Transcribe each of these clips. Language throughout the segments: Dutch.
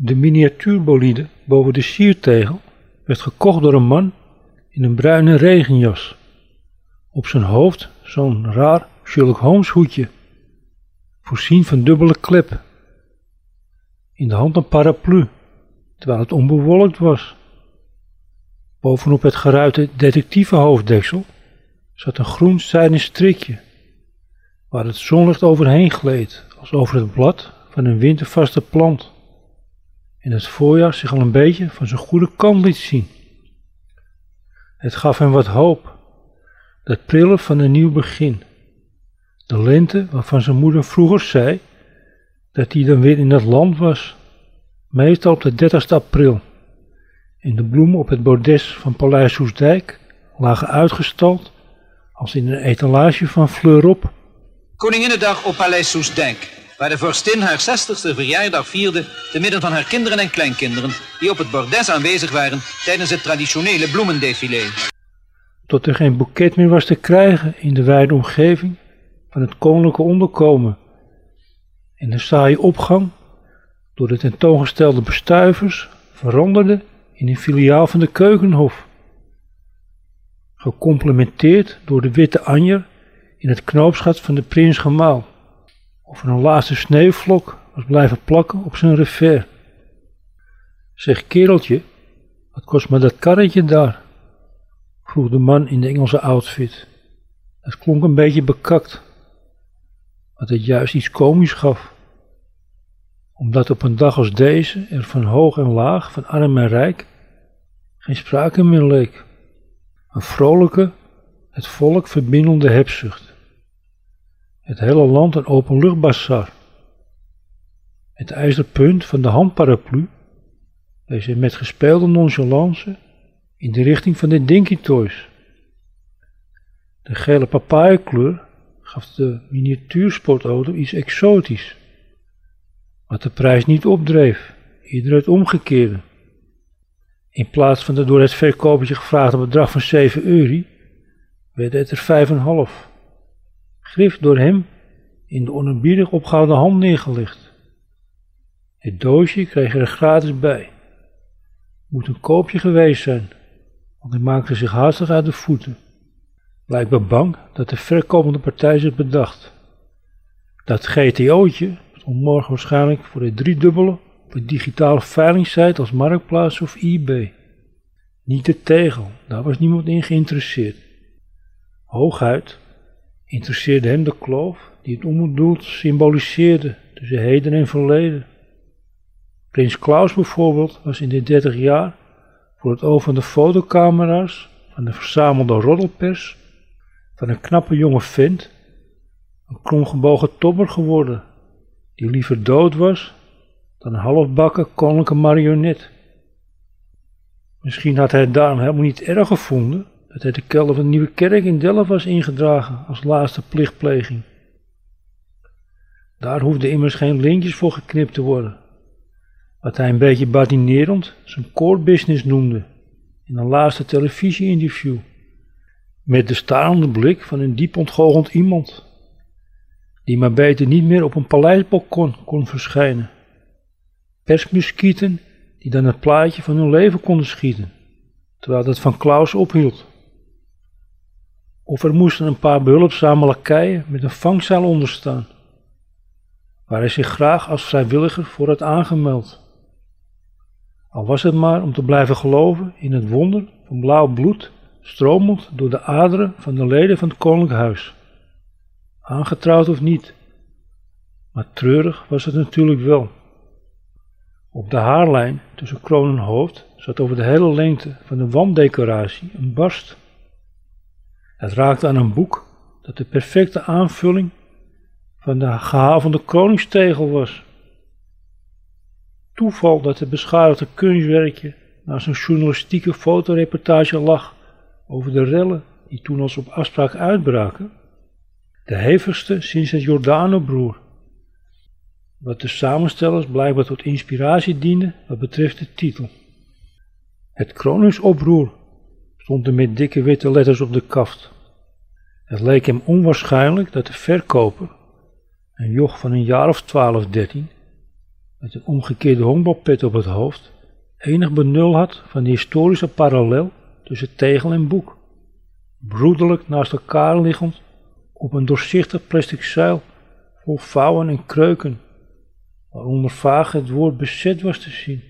De miniatuurbolide boven de siertegel werd gekocht door een man in een bruine regenjas. Op zijn hoofd zo'n raar Sherlock Holmes hoedje, voorzien van dubbele klep. In de hand een paraplu, terwijl het onbewolkt was. Bovenop het geruite detectivehoofddeksel zat een groen zijden strikje, waar het zonlicht overheen gleed, als over het blad van een wintervaste plant, en het voorjaar zich al een beetje van zijn goede kant liet zien. Het gaf hem wat hoop, dat prillen van een nieuw begin. De lente waarvan zijn moeder vroeger zei dat hij dan weer in het land was, meestal op de 30 april. En de bloemen op het bordes van Paleis Soesdijk lagen uitgestald als in een etalage van fleur op. Koninginnedag op Paleis Soesdijk, waar de vorstin haar 60ste verjaardag vierde te midden van haar kinderen en kleinkinderen die op het bordes aanwezig waren tijdens het traditionele bloemendefilé. Tot er geen boeket meer was te krijgen in de wijde omgeving van het koninklijke onderkomen. En de saaie opgang door de tentoongestelde bestuivers veranderde in een filiaal van de Keukenhof. Gecomplementeerd door de witte anjer in het knoopsgat van de prins Gemaal. Of een laatste sneeuwvlok was blijven plakken op zijn revers. Zeg kereltje, wat kost me dat karretje daar? vroeg de man in de Engelse outfit. Het klonk een beetje bekakt, wat het juist iets komisch gaf. Omdat op een dag als deze er van hoog en laag, van arm en rijk, geen sprake meer leek. Een vrolijke, het volk verbindende hebzucht. Het hele land een openluchtbazaar. Het ijzeren punt van de handparaplu wees met gespeelde nonchalance in de richting van de Dinky Toys. De gele papayakleur gaf de miniatuursportauto iets exotisch, wat de prijs niet opdreef, ieder het omgekeerde. In plaats van de door het verkopertje gevraagde bedrag van 7 euro, werd het er 5,5. Grif door hem in de onerbiedig opgehouden hand neergelegd. Het doosje kreeg er gratis bij. Moet een koopje geweest zijn, want hij maakte zich haastig uit de voeten. Blijkbaar bang dat de verkomende partij zich bedacht. Dat GTO'tje stond morgen waarschijnlijk voor de driedubbele op een digitale veilingsite als Marktplaats of eBay. Niet de tegel, daar was niemand in geïnteresseerd. Hooguit interesseerde hem de kloof die het onbedoeld symboliseerde tussen heden en verleden. Prins Klaus bijvoorbeeld was in de 30 jaar voor het oog van de fotocamera's van de verzamelde roddelpers van een knappe jonge vent een kromgebogen tobber geworden, die liever dood was dan een halfbakken koninklijke marionet. Misschien had hij het daarom helemaal niet erg gevonden dat hij de kelder van de nieuwe kerk in Delft was ingedragen als laatste plichtpleging. Daar hoefde immers geen lintjes voor geknipt te worden, wat hij een beetje badinerend zijn core business noemde in een laatste televisie-interview, met de starende blik van een diep ontgoocheld iemand, die maar beter niet meer op een paleisbalkon kon verschijnen. Persmuskieten die dan het plaatje van hun leven konden schieten, terwijl dat van Klaus ophield. Of er moesten een paar behulpzame lakeien met een vangzaal onderstaan, waar hij zich graag als vrijwilliger voor had aangemeld. Al was het maar om te blijven geloven in het wonder van blauw bloed stromend door de aderen van de leden van het koninklijk huis. Aangetrouwd of niet, maar treurig was het natuurlijk wel. Op de haarlijn tussen kroon en hoofd zat over de hele lengte van de wanddecoratie een barst. Het raakte aan een boek dat de perfecte aanvulling van de gehavende koningstegel was. Toeval dat het beschadigde kunstwerkje naast een journalistieke fotoreportage lag over de rellen die toen als op afspraak uitbraken. De hevigste sinds het Jordano-broer wat de samenstellers blijkbaar tot inspiratie diende wat betreft de titel. Het Kroningsoproer stond er met dikke witte letters op de kaft. Het leek hem onwaarschijnlijk dat de verkoper, een joch van een jaar of twaalf, dertien, met een omgekeerde honkbalpet op het hoofd, enig benul had van de historische parallel tussen tegel en boek. Broederlijk naast elkaar liggend op een doorzichtig plastic zuil vol vouwen en kreuken, waaronder vaag het woord bezet was te zien.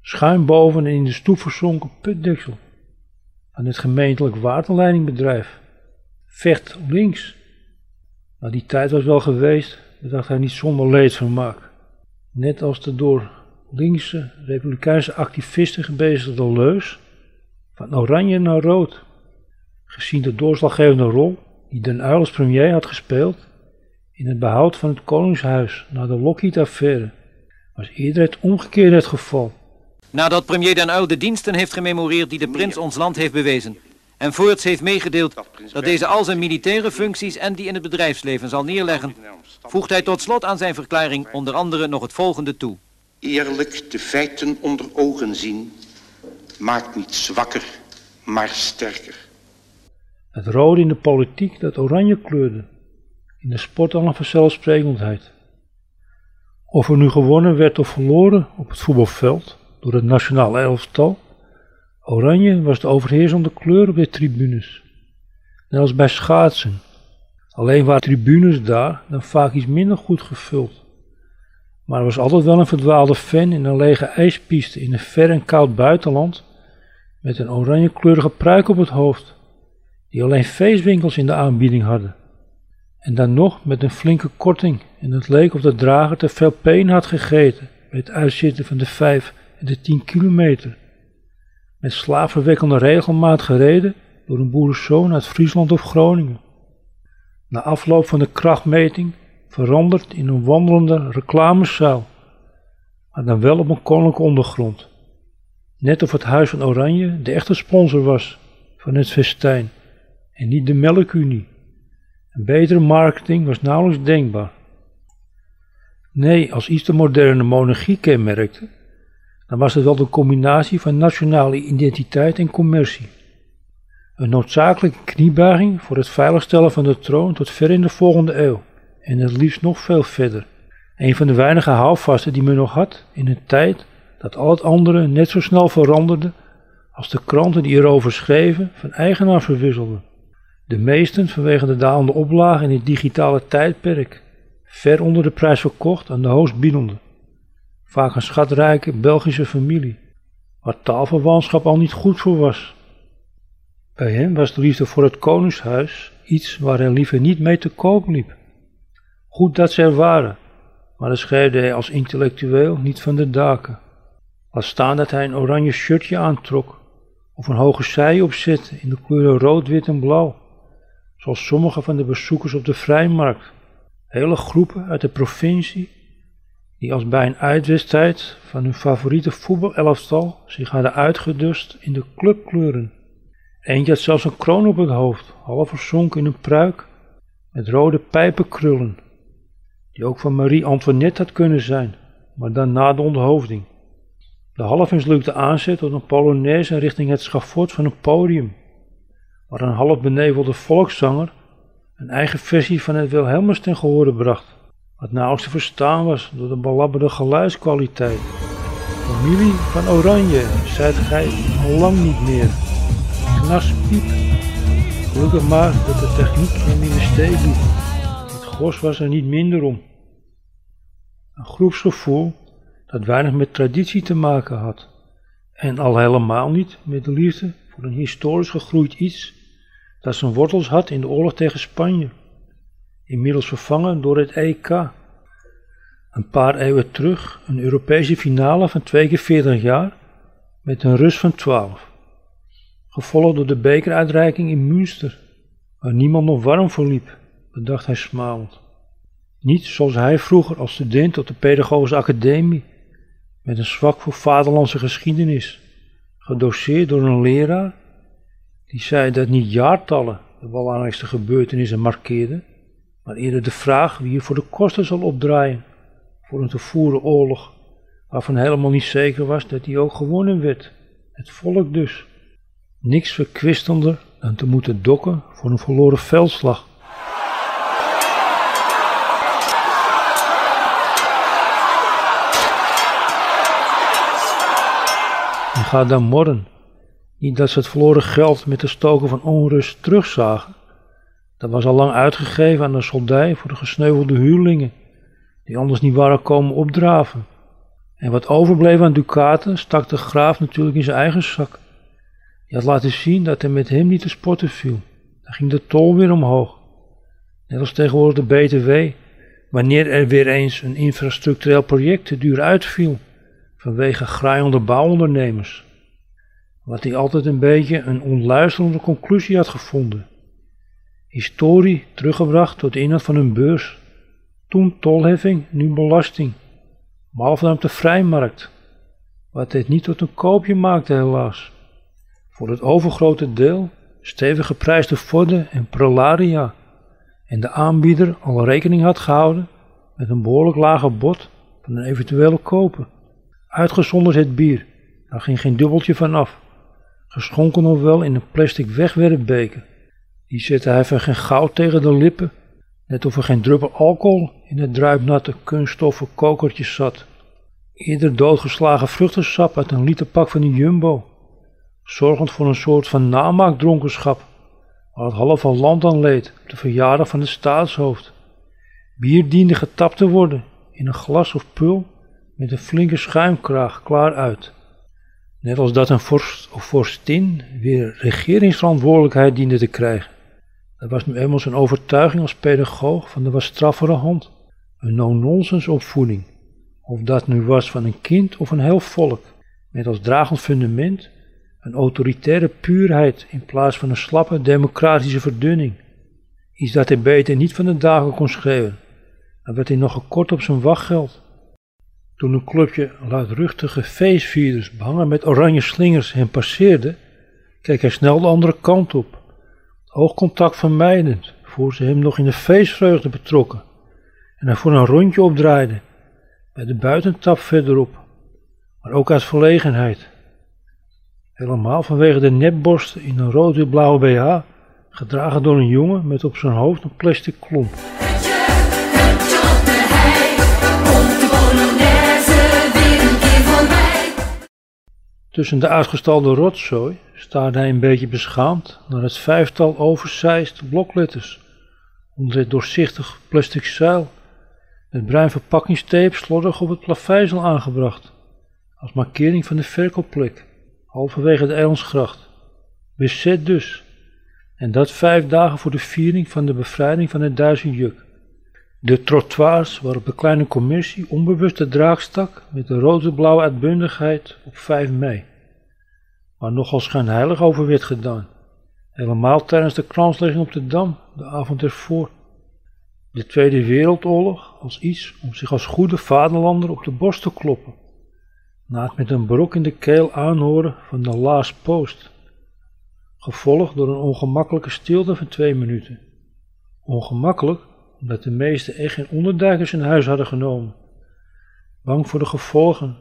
Schuin boven en in de stoep verzonken putdeksel van het gemeentelijk waterleidingbedrijf. Vecht links. Maar die tijd was wel geweest, bedacht hij niet zonder leedvermaak. Net als de door linkse republikeinse activisten gebezigde leus van oranje naar rood. Gezien de doorslaggevende rol die Den Uyl als premier had gespeeld in het behoud van het Koningshuis na de Lockheed-affaire, was eerder het omgekeerde het geval. Nadat premier Den Uyl de diensten heeft gememoreerd die de prins ons land heeft bewezen, en voorts heeft meegedeeld dat deze al zijn militaire functies en die in het bedrijfsleven zal neerleggen, voegt hij tot slot aan zijn verklaring onder andere nog het volgende toe. Eerlijk de feiten onder ogen zien maakt niet zwakker, maar sterker. Het rode in de politiek dat oranje kleurde, in de sport al een vanzelfsprekendheid. Of er nu gewonnen werd of verloren op het voetbalveld door het nationale elftal, oranje was de overheersende kleur op de tribunes. Net als bij schaatsen. Alleen waren tribunes daar dan vaak iets minder goed gevuld. Maar er was altijd wel een verdwaalde fan in een lege ijspiste in een ver en koud buitenland met een oranjekleurige pruik op het hoofd, die alleen feestwinkels in de aanbieding hadden. En dan nog met een flinke korting en het leek of de drager te veel peen had gegeten bij het uitzitten van de 5 de 10 kilometer. Met slavenwekkende regelmaat gereden door een boerenzoon uit Friesland of Groningen. Na afloop van de krachtmeting veranderd in een wandelende reclamezaal, maar dan wel op een koninklijke ondergrond. Net of het Huis van Oranje de echte sponsor was van het festijn en niet de melkunie. Een betere marketing was nauwelijks denkbaar. Nee, als iets de moderne monarchie kenmerkte, dan was het wel de combinatie van nationale identiteit en commercie. Een noodzakelijke kniebuiging voor het veiligstellen van de troon tot ver in de volgende eeuw, en het liefst nog veel verder. Een van de weinige houvasten die men nog had in een tijd dat al het andere net zo snel veranderde als de kranten die erover schreven van eigenaar verwisselden. De meesten vanwege de dalende oplage in het digitale tijdperk, ver onder de prijs verkocht aan de hoogstbiedende. Vaak een schatrijke Belgische familie, waar taalverwantschap al niet goed voor was. Bij hem was de liefde voor het koningshuis iets waar hij liever niet mee te koop liep. Goed dat ze er waren, maar dat schreeuwde hij als intellectueel niet van de daken. Laat staan dat hij een oranje shirtje aantrok of een hoge zij opzette in de kleuren rood, wit en blauw, zoals sommige van de bezoekers op de vrijmarkt. Hele groepen uit de provincie die als bij een uitwedstrijd van hun favoriete voetbalelftal zich hadden uitgedust in de clubkleuren. Eentje had zelfs een kroon op het hoofd, half verzonken in een pruik met rode pijpenkrullen, die ook van Marie Antoinette had kunnen zijn, maar dan na de onthoofding. De half mislukte aanzet tot een polonaise richting het schafot van een podium, waar een half benevelde volkszanger een eigen versie van het Wilhelmus ten gehore bracht, wat nauwelijks te verstaan was door de belabberde geluidskwaliteit. Familie van Oranje, zijt gij al lang niet meer. Knas piep. Gelukkig maar dat de techniek hem in de steek. Het gos was er niet minder om. Een groepsgevoel dat weinig met traditie te maken had. En al helemaal niet met de liefde voor een historisch gegroeid iets dat zijn wortels had in de oorlog tegen Spanje. Inmiddels vervangen door het EK. Een paar eeuwen terug een Europese finale van twee keer 40 jaar met een rust van 12. Gevolgd door de bekeruitreiking in Münster, waar niemand nog warm voor liep, bedacht hij smalend. Niet zoals hij vroeger als student op de Pedagogische Academie met een zwak voor vaderlandse geschiedenis, gedoseerd door een leraar die zei dat niet jaartallen de belangrijkste gebeurtenissen markeerden, maar eerder de vraag wie hiervoor de kosten zal opdraaien voor een te voeren oorlog, waarvan helemaal niet zeker was dat die ook gewonnen werd. Het volk dus. Niks verkwistender dan te moeten dokken voor een verloren veldslag. En ga dan morren. Niet dat ze het verloren geld met de stoken van onrust terugzagen, dat was al lang uitgegeven aan de soldij voor de gesneuvelde huurlingen, die anders niet waren komen opdraven. En wat overbleef aan ducaten stak de graaf natuurlijk in zijn eigen zak. Hij had laten zien dat er met hem niet te sporten viel. Dan ging de tol weer omhoog. Net als tegenwoordig de BTW, wanneer er weer eens een infrastructureel project te duur uitviel vanwege graaiende bouwondernemers. Wat hij altijd een beetje een onluisterende conclusie had gevonden. Historie teruggebracht tot de inhoud van een beurs. Toen tolheffing, nu belasting. Behalve dan op de vrijmarkt. Wat dit niet tot een koopje maakte helaas. Voor het overgrote deel stevig geprijsde Forden en Prolaria. En de aanbieder al rekening had gehouden met een behoorlijk lager bod van een eventuele koper. Uitgezonderd het bier, daar ging geen dubbeltje van af. Geschonken nog wel in een plastic wegwerpbeker. Die zette hij van geen goud tegen de lippen, net of er geen druppel alcohol in het druipnatte kunststoffen kokertje zat. Eerder doodgeslagen vruchtensap uit een literpak van de Jumbo, zorgend voor een soort van namaakdronkenschap, waar het halve land aan leed op de verjaardag van het staatshoofd. Bier diende getapt te worden in een glas of pul met een flinke schuimkraag klaar uit. Net als dat een vorst of vorstin weer regeringsverantwoordelijkheid diende te krijgen. Dat was nu eenmaal zijn overtuiging als pedagoog van de wat straffere hand. Een no-nonsense opvoeding. Of dat nu was van een kind of een heel volk. Met als dragend fundament een autoritaire puurheid in plaats van een slappe democratische verdunning. Iets dat hij beter niet van de dagen kon schreeuwen. Dan werd hij nog gekort op zijn wachtgeld. Toen een clubje luidruchtige feestvierders behangen met oranje slingers hem passeerde, keek hij snel de andere kant op, oogcontact vermijdend, voor ze hem nog in de feestvreugde betrokken en hij voor een rondje opdraaide, bij de buitentap verderop, maar ook uit verlegenheid. Helemaal vanwege de nepborsten in een rood-blauwe BH, gedragen door een jongen met op zijn hoofd een plastic klomp. Tussen de uitgestalde rotzooi staarde hij een beetje beschaamd naar het vijftal oversized blokletters onder het doorzichtig plastic zuil met bruin verpakkingstape slordig op het plaveisel aangebracht, als markering van de verkoopplek, halverwege de Eilandsgracht. Bezet dus, en dat vijf dagen voor de viering van de bevrijding van het duizend juk. De trottoirs waarop de kleine commissie onbewust de draak stak met de rode-blauwe uitbundigheid op 5 mei. Waar nogal schijnheilig over werd gedaan. Helemaal tijdens de kranslegging op de Dam, de avond ervoor. De Tweede Wereldoorlog als iets om zich als goede vaderlander op de borst te kloppen. Na het met een brok in de keel aanhoren van de last post. Gevolgd door een ongemakkelijke stilte van twee minuten. Ongemakkelijk omdat de meesten echt geen onderduikers in huis hadden genomen. Bang voor de gevolgen,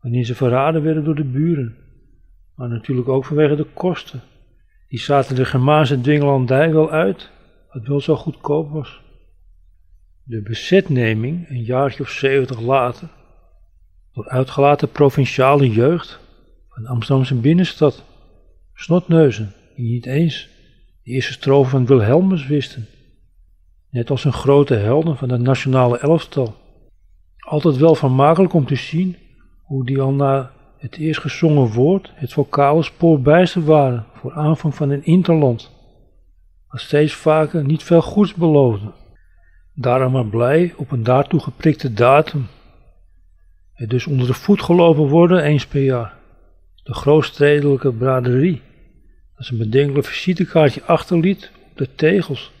wanneer ze verraden werden door de buren. Maar natuurlijk ook vanwege de kosten. Die zaten de Germaanse dwingelandij wel uit, wat wel zo goedkoop was. De bezetneming, een jaartje of zeventig later, door uitgelaten provinciale jeugd van Amsterdamse binnenstad, snotneuzen die niet eens de eerste strofe van Wilhelmus wisten net als een grote helden van het nationale elftal. Altijd wel vermakelijk om te zien hoe die al na het eerst gezongen woord het vocale spoor bijster waren voor aanvang van een interland, wat steeds vaker niet veel goeds beloofde. Daarom maar blij op een daartoe geprikte datum. Het dus onder de voet gelopen worden eens per jaar. De grootstedelijke braderie, dat een bedenkelijk visitekaartje achterliet op de tegels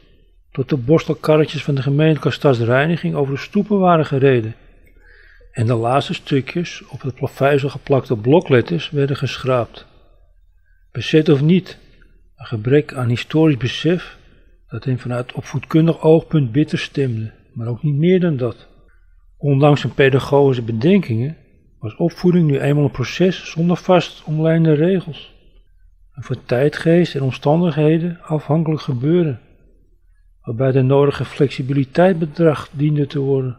tot de borstelkarretjes van de gemeentelijke stadsreiniging over de stoepen waren gereden en de laatste stukjes op het plaveisel geplakte blokletters werden geschraapt. Bezet of niet, een gebrek aan historisch besef dat hem vanuit opvoedkundig oogpunt bitter stemde, maar ook niet meer dan dat. Ondanks zijn pedagogische bedenkingen was opvoeding nu eenmaal een proces zonder vast omlijnde regels. Een voor tijdgeest en omstandigheden afhankelijk gebeuren waarbij de nodige flexibiliteit bedracht diende te worden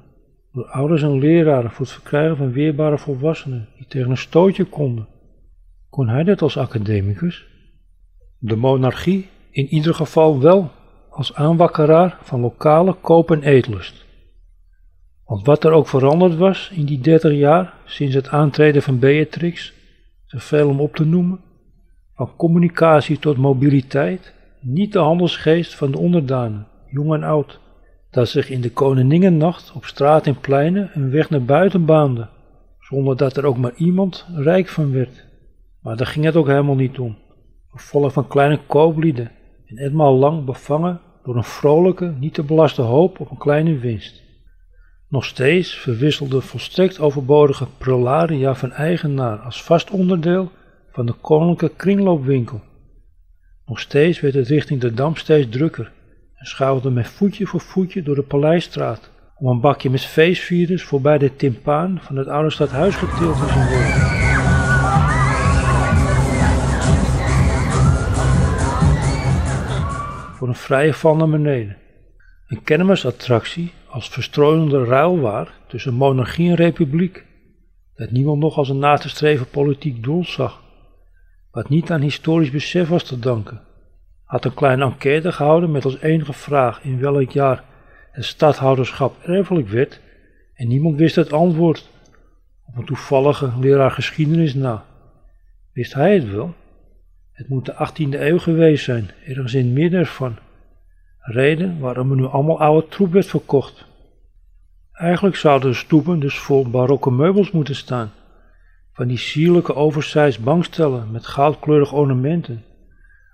door ouders en leraren voor het verkrijgen van weerbare volwassenen die tegen een stootje konden. Kon hij dat als academicus? De monarchie in ieder geval wel als aanwakkeraar van lokale koop- en eetlust. Want wat er ook veranderd was in die dertig jaar sinds het aantreden van Beatrix, te veel om op te noemen, van communicatie tot mobiliteit, niet de handelsgeest van de onderdanen, jong en oud, dat zich in de koninginnenacht op straat en pleinen een weg naar buiten baande, zonder dat er ook maar iemand rijk van werd. Maar daar ging het ook helemaal niet om. Volk van kleine kooplieden en etmaal lang bevangen door een vrolijke, niet te belaste hoop op een kleine winst. Nog steeds verwisselde volstrekt overbodige prelaria van eigenaar als vast onderdeel van de koninklijke kringloopwinkel. Nog steeds werd het richting de Dam steeds drukker en men voetje voor voetje door de Paleisstraat om een bakje met feestvirus voorbij de timpaan van het oude stadhuis getild te zien worden. Voor een vrije val naar beneden. Een kermisattractie als verstrooiende ruilwaar tussen monarchie en republiek, dat niemand nog als een na te streven politiek doel zag, wat niet aan historisch besef was te danken. Had een kleine enquête gehouden met als enige vraag in welk jaar het stadhouderschap erfelijk werd en niemand wist het antwoord op een toevallige leraar geschiedenis na. Wist hij het wel? Het moet de 18e eeuw geweest zijn, ergens in het midden ervan. Reden waarom er nu allemaal oude troep werd verkocht. Eigenlijk zouden de stoepen dus vol barokke meubels moeten staan. Van die sierlijke oversized bankstellen met goudkleurige ornamenten.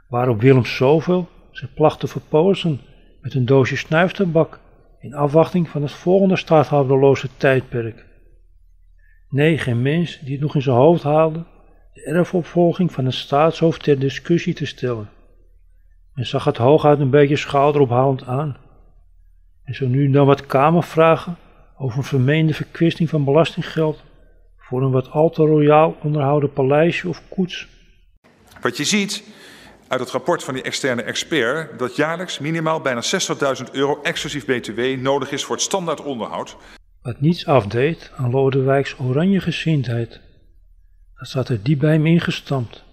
Waarop Willem zoveel zich placht te verpozen met een doosje snuiftabak in afwachting van het volgende staathouderloze tijdperk. Nee, geen mens die het nog in zijn hoofd haalde de erfopvolging van een staatshoofd ter discussie te stellen. Men zag het hooguit een beetje schouderophalend aan. En zo nu dan wat kamervragen over een vermeende verkwisting van belastinggeld voor een wat al te royaal onderhouden paleisje of koets. Wat je ziet uit het rapport van die externe expert, dat jaarlijks minimaal bijna 60.000 euro exclusief btw nodig is voor het standaard onderhoud. Wat niets afdeed aan Lodewijks oranje gezindheid. Dat zat er diep bij hem ingestampt,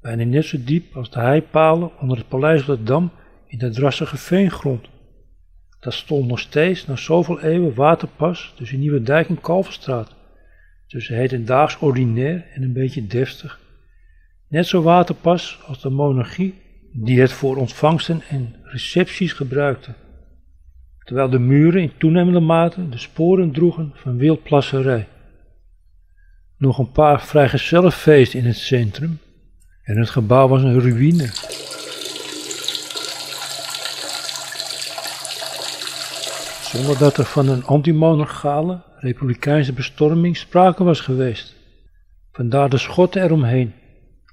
bijna net zo diep als de heipalen onder het paleis op de Dam in de drassige veengrond. Dat stond nog steeds na zoveel eeuwen waterpas tussen Nieuwe Dijk en Kalverstraat, tussen hedendaags ordinair en een beetje deftig. Net zo waterpas als de monarchie die het voor ontvangsten en recepties gebruikte, terwijl de muren in toenemende mate de sporen droegen van wildplasserij. Nog een paar vrijgezellenfeesten in het centrum en het gebouw was een ruïne. Zonder dat er van een antimonarchale republikeinse bestorming sprake was geweest. Vandaar de schotten eromheen,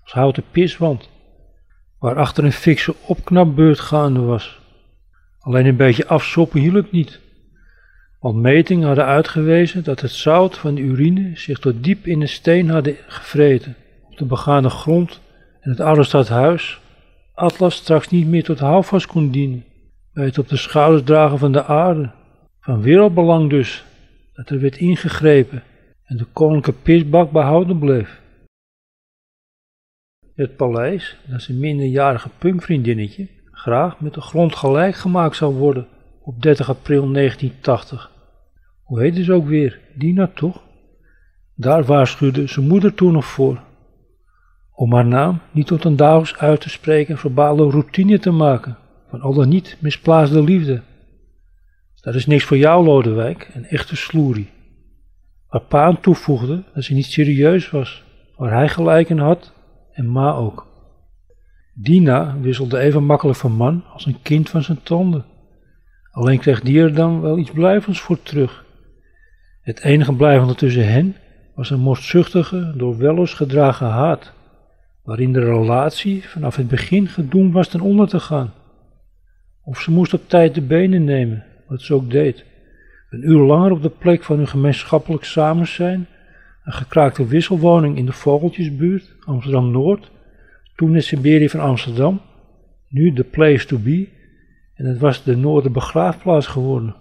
als houten piswand, waarachter een fikse opknapbeurt gaande was. Alleen een beetje afsoppen hielp niet, want metingen hadden uitgewezen dat het zout van de urine zich tot diep in de steen hadden gevreten, op de begane grond en het oude stadhuis Atlas straks niet meer tot houvast kon dienen, bij het op de schouders dragen van de aarde. Van wereldbelang dus, dat er werd ingegrepen en de koninklijke pisbak behouden bleef. Het paleis, dat zijn minderjarige punkvriendinnetje, graag met de grond gelijk gemaakt zou worden op 30 april 1980. Hoe heette ze ook weer? Dina toch? Daar waarschuwde zijn moeder toen nog voor. Om haar naam niet tot een dagelijks uit te spreken en verbale routine te maken van al dan niet misplaatste liefde. Dat is niks voor jou, Lodewijk, een echte sloerie. Waar pa aan toevoegde dat ze niet serieus was, waar hij gelijk in had en ma ook. Dina wisselde even makkelijk van man als een kind van zijn tanden. Alleen kreeg die er dan wel iets blijvends voor terug. Het enige blijvende tussen hen was een moordzuchtige, door Wellers gedragen haat, waarin de relatie vanaf het begin gedoemd was ten onder te gaan. Of ze moest op tijd de benen nemen, wat ze ook deed. Een uur langer op de plek van hun gemeenschappelijk samen zijn, een gekraakte wisselwoning in de Vogeltjesbuurt, Amsterdam-Noord, toen de Siberië van Amsterdam, nu de place to be, en het was de Noorderbegraafplaats geworden.